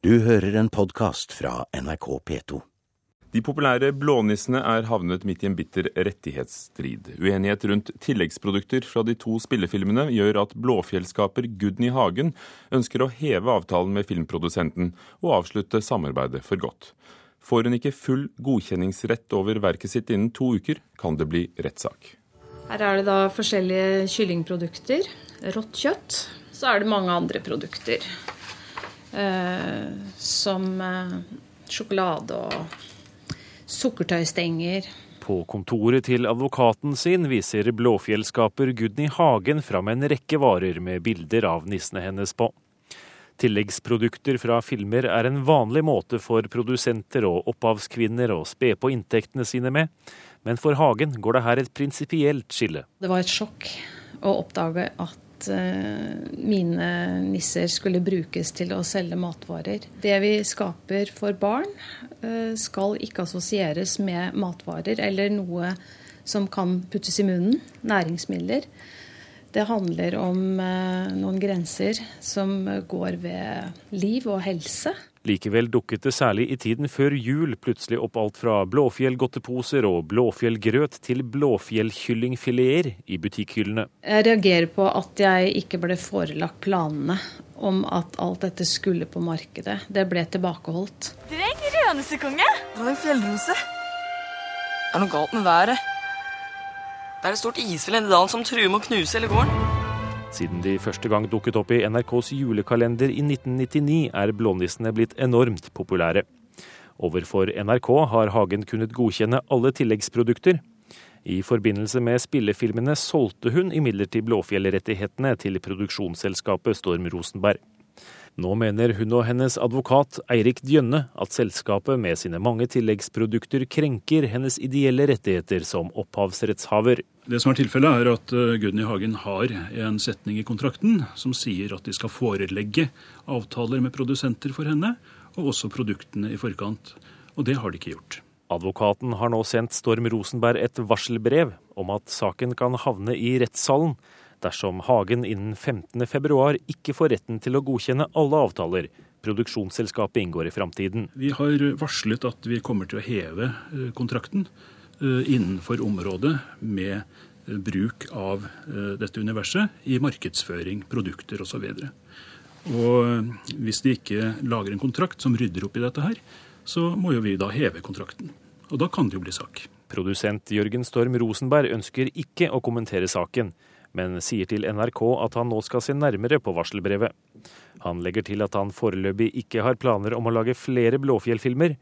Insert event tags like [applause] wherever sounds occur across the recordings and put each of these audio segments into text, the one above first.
Du hører en podkast fra NRK P2. De populære blånissene er havnet midt i en bitter rettighetsstrid. Uenighet rundt tilleggsprodukter fra de to spillefilmene gjør at Blåfjellskaper Gudny Hagen ønsker å heve avtalen med filmprodusenten og avslutte samarbeidet for godt. Får hun ikke full godkjenningsrett over verket sitt innen to uker, kan det bli rettssak. Her er det da forskjellige kyllingprodukter. Rått kjøtt. Så er det mange andre produkter. Eh, som eh, sjokolade og sukkertøystenger. På kontoret til advokaten sin viser blåfjellskaper Gudny Hagen fram en rekke varer med bilder av nissene hennes på. Tilleggsprodukter fra filmer er en vanlig måte for produsenter og opphavskvinner å spe på inntektene sine med, men for Hagen går det her et prinsipielt skille. Det var et sjokk å oppdage at uh, mine nisser skulle brukes til å selge matvarer. Det vi skaper for barn, uh, skal ikke assosieres med matvarer eller noe som kan puttes i munnen. Næringsmidler. Det handler om eh, noen grenser som går ved liv og helse. Likevel dukket det særlig i tiden før jul plutselig opp alt fra blåfjellgodteposer og blåfjellgrøt til blåfjellkyllingfileter i butikkhyllene. Jeg reagerer på at jeg ikke ble forelagt planene om at alt dette skulle på markedet. Det ble tilbakeholdt. Dreng, rødnissekonge! Det var en fjellrose. Det er noe galt med været. Det er et stort isfjell i dalen som truer med å knuse hele gården. Siden de første gang dukket opp i NRKs julekalender i 1999, er blånissene blitt enormt populære. Overfor NRK har Hagen kunnet godkjenne alle tilleggsprodukter. I forbindelse med spillefilmene solgte hun imidlertid Blåfjell-rettighetene til produksjonsselskapet Storm Rosenberg. Nå mener hun og hennes advokat Eirik Djønne at selskapet med sine mange tilleggsprodukter krenker hennes ideelle rettigheter som opphavsrettshaver. Det som er tilfellet er at eh, Gunny Hagen har en setning i kontrakten som sier at de skal forelegge avtaler med produsenter for henne, og også produktene i forkant. Og det har de ikke gjort. Advokaten har nå sendt Storm Rosenberg et varselbrev om at saken kan havne i rettssalen dersom Hagen innen 15.2 ikke får retten til å godkjenne alle avtaler produksjonsselskapet inngår i framtiden. Vi har varslet at vi kommer til å heve eh, kontrakten eh, innenfor området med eh, bruk av dette universet i markedsføring, produkter osv. Og hvis de ikke lager en kontrakt som rydder opp i dette her, så må jo vi da heve kontrakten. Og da kan det jo bli sak. Produsent Jørgen Storm Rosenberg ønsker ikke å kommentere saken men sier til NRK at han nå skal se nærmere på varselbrevet. Han legger til at han foreløpig ikke har planer om å lage flere Blåfjell-filmer,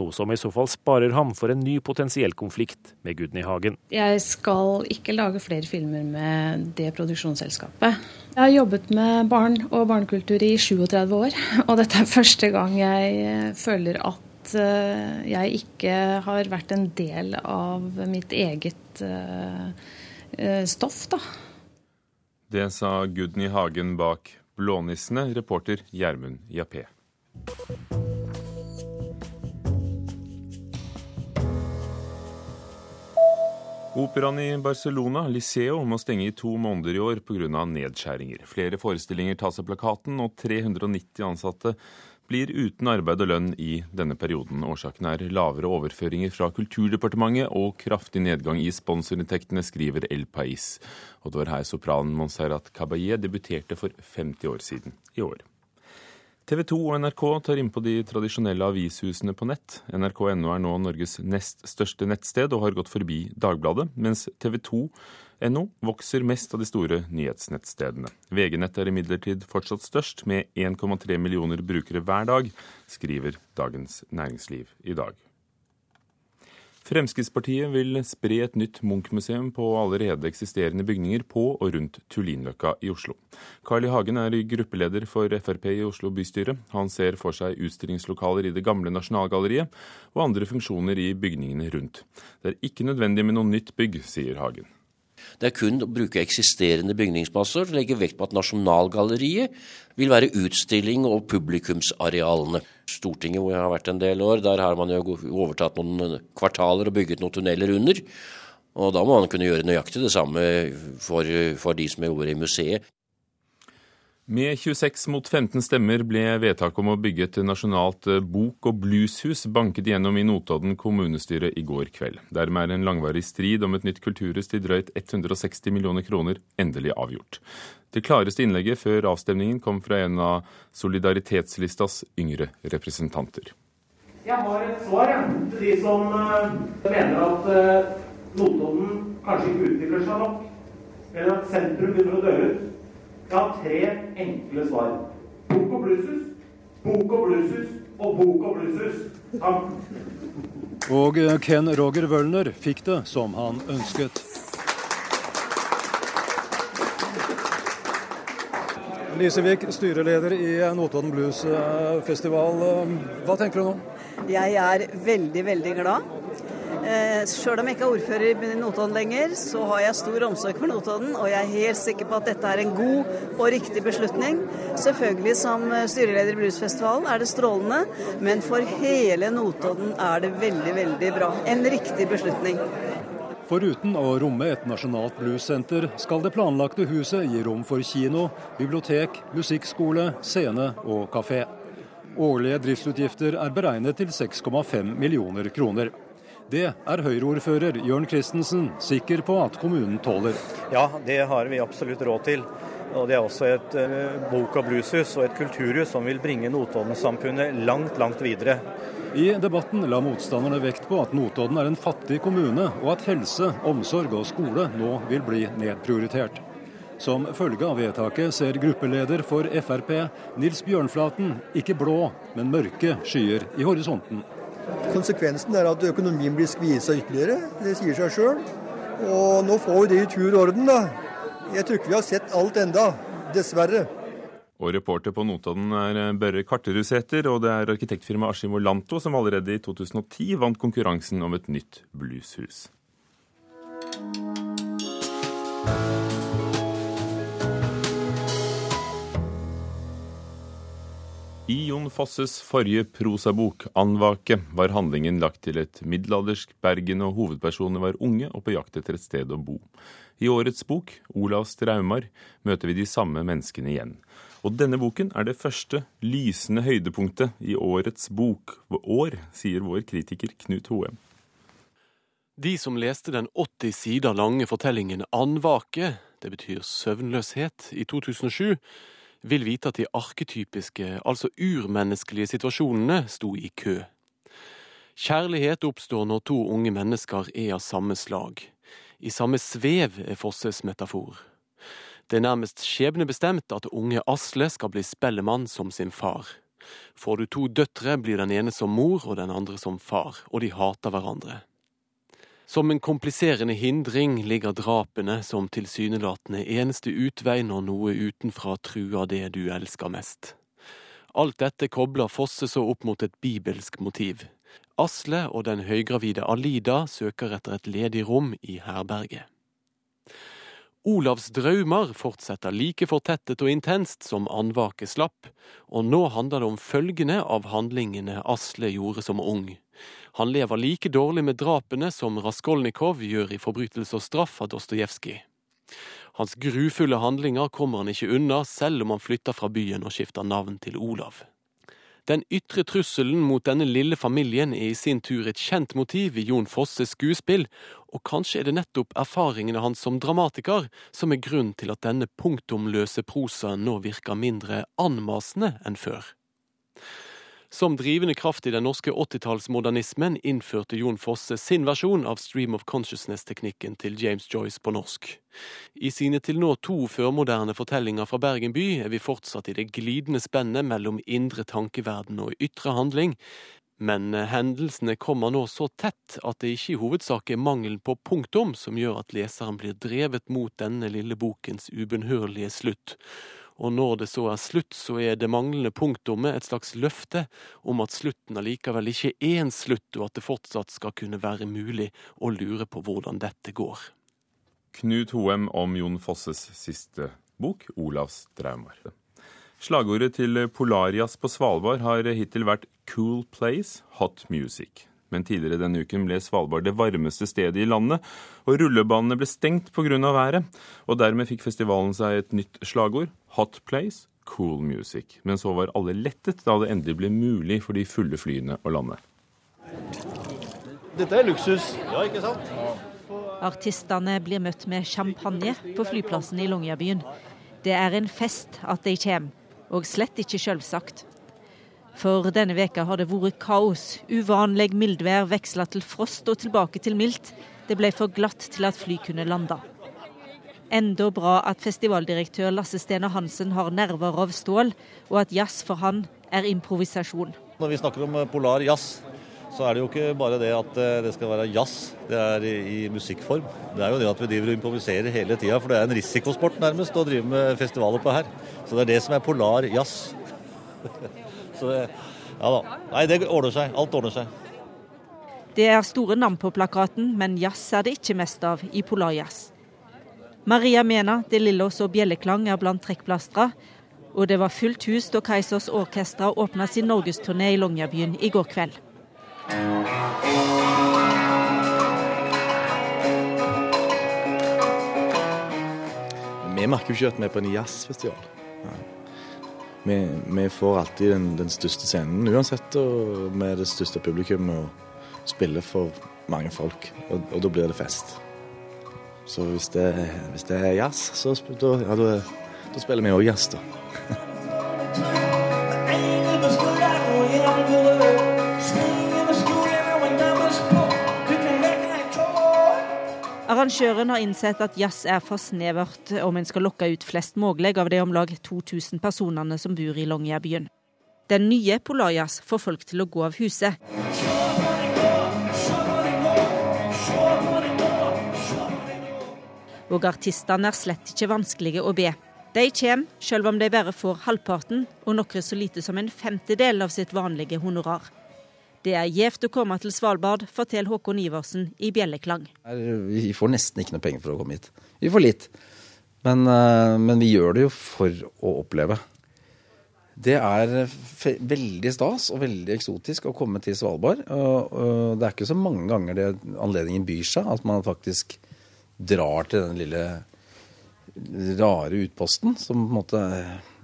noe som i så fall sparer ham for en ny potensiell konflikt med Gudny Hagen. Jeg skal ikke lage flere filmer med det produksjonsselskapet. Jeg har jobbet med barn og barnekultur i 37 år, og dette er første gang jeg føler at eh, jeg ikke har vært en del av mitt eget eh, eh, stoff, da. Det sa Gudny Hagen bak Blånissene, reporter Gjermund Jappé. Operaen i Barcelona, Liceo, må stenge i to måneder i år pga. nedskjæringer. Flere forestillinger tas av plakaten, og 390 ansatte blir uten arbeid og lønn i denne perioden. Årsaken er lavere overføringer fra Kulturdepartementet og kraftig nedgang i sponsorinntektene, skriver El Pais. Og det var her sopranen Monserrat Caballé debuterte for 50 år siden i år. TV 2 og NRK tar innpå de tradisjonelle avishusene på nett. NRK.no er nå Norges nest største nettsted og har gått forbi Dagbladet, mens TV 2 NO vokser mest av de store nyhetsnettstedene. VG-nett er imidlertid fortsatt størst, med 1,3 millioner brukere hver dag, skriver Dagens Næringsliv i dag. Fremskrittspartiet vil spre et nytt Munch-museum på allerede eksisterende bygninger på og rundt Tullinløkka i Oslo. Carl I. Hagen er gruppeleder for Frp i Oslo bystyre. Han ser for seg utstillingslokaler i det gamle Nasjonalgalleriet og andre funksjoner i bygningene rundt. Det er ikke nødvendig med noe nytt bygg, sier Hagen. Det er kun å bruke eksisterende bygningsmasser, legge vekt på at Nasjonalgalleriet vil være utstilling og publikumsarealene. Stortinget, hvor jeg har vært en del år, der har man jo overtatt noen kvartaler og bygget noen tunneler under. Og da må man kunne gjøre nøyaktig det samme for, for de som jobber i museet. Med 26 mot 15 stemmer ble vedtaket om å bygge et nasjonalt eh, bok- og blueshus banket gjennom i Notodden kommunestyre i går kveld. Dermed er en langvarig strid om et nytt kulturhus til drøyt 160 millioner kroner endelig avgjort. Det klareste innlegget før avstemningen kom fra en av solidaritetslistas yngre representanter. Jeg har et svar til de som uh, mener at uh, Notodden kanskje ikke utvikler seg nok, eller at sentrum begynner å dø ut. Jeg har tre enkle svar. Bok og blueshus, bok og blueshus og bok og blueshus. Takk. Og eh, Ken Roger Wølner fikk det som han ønsket. Lisevik, styreleder i Notodden Blues Festival. Eh, hva tenker du nå? Jeg er veldig, veldig glad. Eh, Sjøl om jeg ikke er ordfører i Notodden lenger, så har jeg stor omsorg for Notodden, og jeg er helt sikker på at dette er en god og riktig beslutning. Selvfølgelig som eh, styreleder i Bluesfestivalen er det strålende, men for hele Notodden er det veldig, veldig bra. En riktig beslutning. Foruten å romme et nasjonalt bluessenter, skal det planlagte huset gi rom for kino, bibliotek, musikkskole, scene og kafé. Årlige driftsutgifter er beregnet til 6,5 millioner kroner. Det er Høyre-ordfører Jørn Christensen sikker på at kommunen tåler. Ja, det har vi absolutt råd til. Og Det er også et uh, bok- og blueshus og et kulturhus som vil bringe Notodden-samfunnet langt, langt videre. I debatten la motstanderne vekt på at Notodden er en fattig kommune, og at helse, omsorg og skole nå vil bli nedprioritert. Som følge av vedtaket ser gruppeleder for Frp, Nils Bjørnflaten, ikke blå, men mørke skyer i horisonten. Konsekvensen er at økonomien blir skvisa ytterligere. Det sier seg sjøl. Og nå får vi det i tur og orden, da. Jeg tror ikke vi har sett alt enda, dessverre. Og reporter på Notodden er Børre Karterudseter, og det er arkitektfirmaet Askim Lanto som allerede i 2010 vant konkurransen om et nytt blueshus. I Jon Fosses forrige prosabok, 'Anvake', var handlingen lagt til et middelaldersk Bergen, og hovedpersonene var unge og på jakt etter et sted å bo. I årets bok, 'Olavs draumar', møter vi de samme menneskene igjen. Og denne boken er det første lysende høydepunktet i årets bokår, sier vår kritiker Knut Hoem. De som leste den 80 sider lange fortellingen 'Andvake', det betyr søvnløshet, i 2007, vil vite at de arketypiske, altså urmenneskelige situasjonene sto i kø. Kjærlighet oppstår når to unge mennesker er av samme slag. I samme svev er Fosses metafor. Det er nærmest skjebnebestemt at unge Asle skal bli spellemann som sin far. Får du to døtre, blir den ene som mor og den andre som far, og de hater hverandre. Som en kompliserende hindring ligger drapene som tilsynelatende eneste utvei når noe utenfra truer det du elsker mest. Alt dette kobler Fosse så opp mot et bibelsk motiv. Asle og den høygravide Alida søker etter et ledig rom i herberget. Olavs drømmer fortsetter like fortettet og intenst som andvake slapp, og nå handler det om følgene av handlingene Asle gjorde som ung. Han lever like dårlig med drapene som Raskolnikov gjør i Forbrytelse og straff av Dostojevskij. Hans grufulle handlinger kommer han ikke unna, selv om han flytter fra byen og skifter navn til Olav. Den ytre trusselen mot denne lille familien er i sin tur et kjent motiv i Jon Fosses skuespill, og kanskje er det nettopp erfaringene hans som dramatiker som er grunn til at denne punktumløse prosaen nå virker mindre anmasende enn før. Som drivende kraft i den norske 80-tallsmodernismen innførte Jon Fosse sin versjon av stream of consciousness-teknikken til James Joyce på norsk. I sine til nå to førmoderne fortellinger fra Bergen by er vi fortsatt i det glidende spennet mellom indre tankeverden og ytre handling, men hendelsene kommer nå så tett at det ikke i hovedsak er mangelen på punktum som gjør at leseren blir drevet mot denne lille bokens ubønnhørlige slutt og når det så er slutt, så er det manglende punktummet et slags løfte om at slutten allikevel ikke er en slutt, og at det fortsatt skal kunne være mulig å lure på hvordan dette går. Knut Hoem om Jon Fosses siste bok, 'Olavs traumer'. Slagordet til Polarias på Svalbard har hittil vært 'Cool Place, Hot Music' men tidligere denne uken ble Svalbard det varmeste stedet i landet, og rullebanene ble stengt pga. været. Og dermed fikk festivalen seg et nytt slagord, Hot Place, Cool Music. Men så var alle lettet da det endelig ble mulig for de fulle flyene å lande. Dette er luksus. Ja, ikke sant? Artistene blir møtt med champagne på flyplassen i Longyearbyen. Det er en fest at de kommer, og slett ikke selvsagt. For denne veka har det vært kaos. Uvanlig mildvær veksla til frost og tilbake til mildt. Det ble for glatt til at fly kunne lande. Enda bra at festivaldirektør Lasse Stene Hansen har nerver av stål, og at jazz for han er improvisasjon. Når vi snakker om polar jazz, så er det jo ikke bare det at det skal være jazz, det er i, musikkform. Det er jo det at vi driver og improviserer hele tida, for det er en risikosport nærmest å drive med festivaler på her. Så det er det som er polar jazz. [laughs] så det, ja da. Nei, det ordner seg. Alt ordner seg. Det er store navn på plakaten, men jazz er det ikke mest av i Polarjazz. Maria mener det lille og Bjelleklang er blant trekkplastra, og det var fullt hus da Kaisers Orkestra åpna sin norgesturné i Longyearbyen i går kveld. Vi merker jo ikke at vi er på en jazzfestival. Vi, vi, får alltid den, den, største scenen uansett, og vi er det største publikummet og spiller for mange folk. Og, og da blir det fest. Så hvis det, hvis det er jazz, så da, ja, da, da spiller vi òg jazz, da. Arrangøren har innsett at jazz er for snevert om en skal lokke ut flest mulig av de om lag 2000 personene som bor i Longyearbyen. Den nye Polarjazz får folk til å gå av huset. Og artistene er slett ikke vanskelige å be. De kommer, selv om de bare får halvparten og noe så lite som en femtedel av sitt vanlige honorar. Det er gjevt å komme til Svalbard, forteller Håkon Iversen i Bjelleklang. Vi får nesten ikke noe penger for å komme hit. Vi får litt. Men, eh, men vi gjør det jo for å oppleve. Det er veldig stas og veldig eksotisk å komme til Svalbard. Og det er ikke så mange ganger det anledningen byr seg, at man faktisk drar til den lille rare utposten som på en måte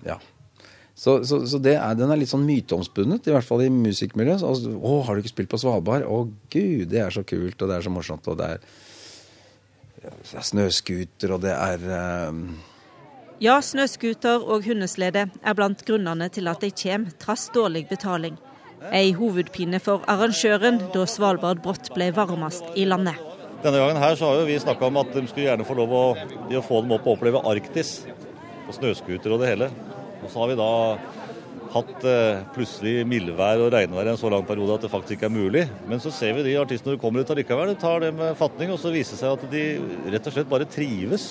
Ja. Så, så, så er, den er litt sånn myteomspunnet, i hvert fall i musikkmiljøet. Altså, 'Å, har du ikke spilt på Svalbard?' 'Å gud, det er så kult, og det er så morsomt', og det er, det er snøscooter, og det er um... Ja, snøscooter og hundeslede er blant grunnene til at de kommer, trass dårlig betaling. Ei hovedpine for arrangøren da Svalbard brått ble varmest i landet. Denne gangen her så har jo vi snakka om at de skulle gjerne få lov å, å få dem opp og oppleve Arktis. Og snøscooter og det hele. Og så har vi da hatt eh, plutselig mildvær og regnvær i en så lang periode at det faktisk ikke er mulig. Men så ser vi de artistene når de kommer ut allikevel, tar det med fatning, og så viser det seg at de rett og slett bare trives.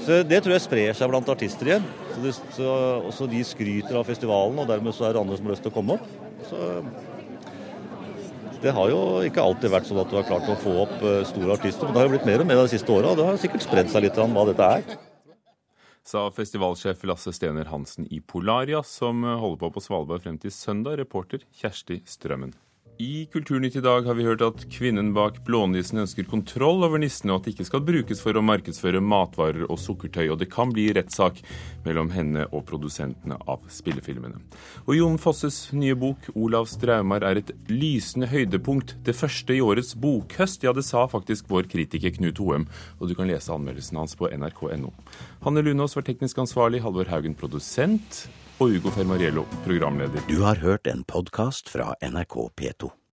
Så Det tror jeg sprer seg blant artister igjen. Så, det, så Også de skryter av festivalen, og dermed så er det andre som har lyst til å komme opp. Så det har jo ikke alltid vært sånn at du har klart å få opp eh, store artister, men det har jo blitt mer og mer de siste åra, det har sikkert spredd seg litt om hva dette er sa festivalsjef Lasse Stener Hansen i Polaria, som holder på på Svalbard frem til søndag, reporter Kjersti Strømmen. I Kulturnytt i dag har vi hørt at kvinnen bak blånissen ønsker kontroll over nissene, og at det ikke skal brukes for å markedsføre matvarer og sukkertøy. Og det kan bli rettssak mellom henne og produsentene av spillefilmene. Og Jon Fosses nye bok 'Olavs draumar' er et lysende høydepunkt. Det første i årets bokhøst. Ja, det sa faktisk vår kritiker Knut Hoem, og du kan lese anmeldelsen hans på nrk.no. Hanne Lunås var teknisk ansvarlig, Halvor Haugen produsent og Ugo Fermariello, programleder. Du har hørt en podkast fra NRK P2.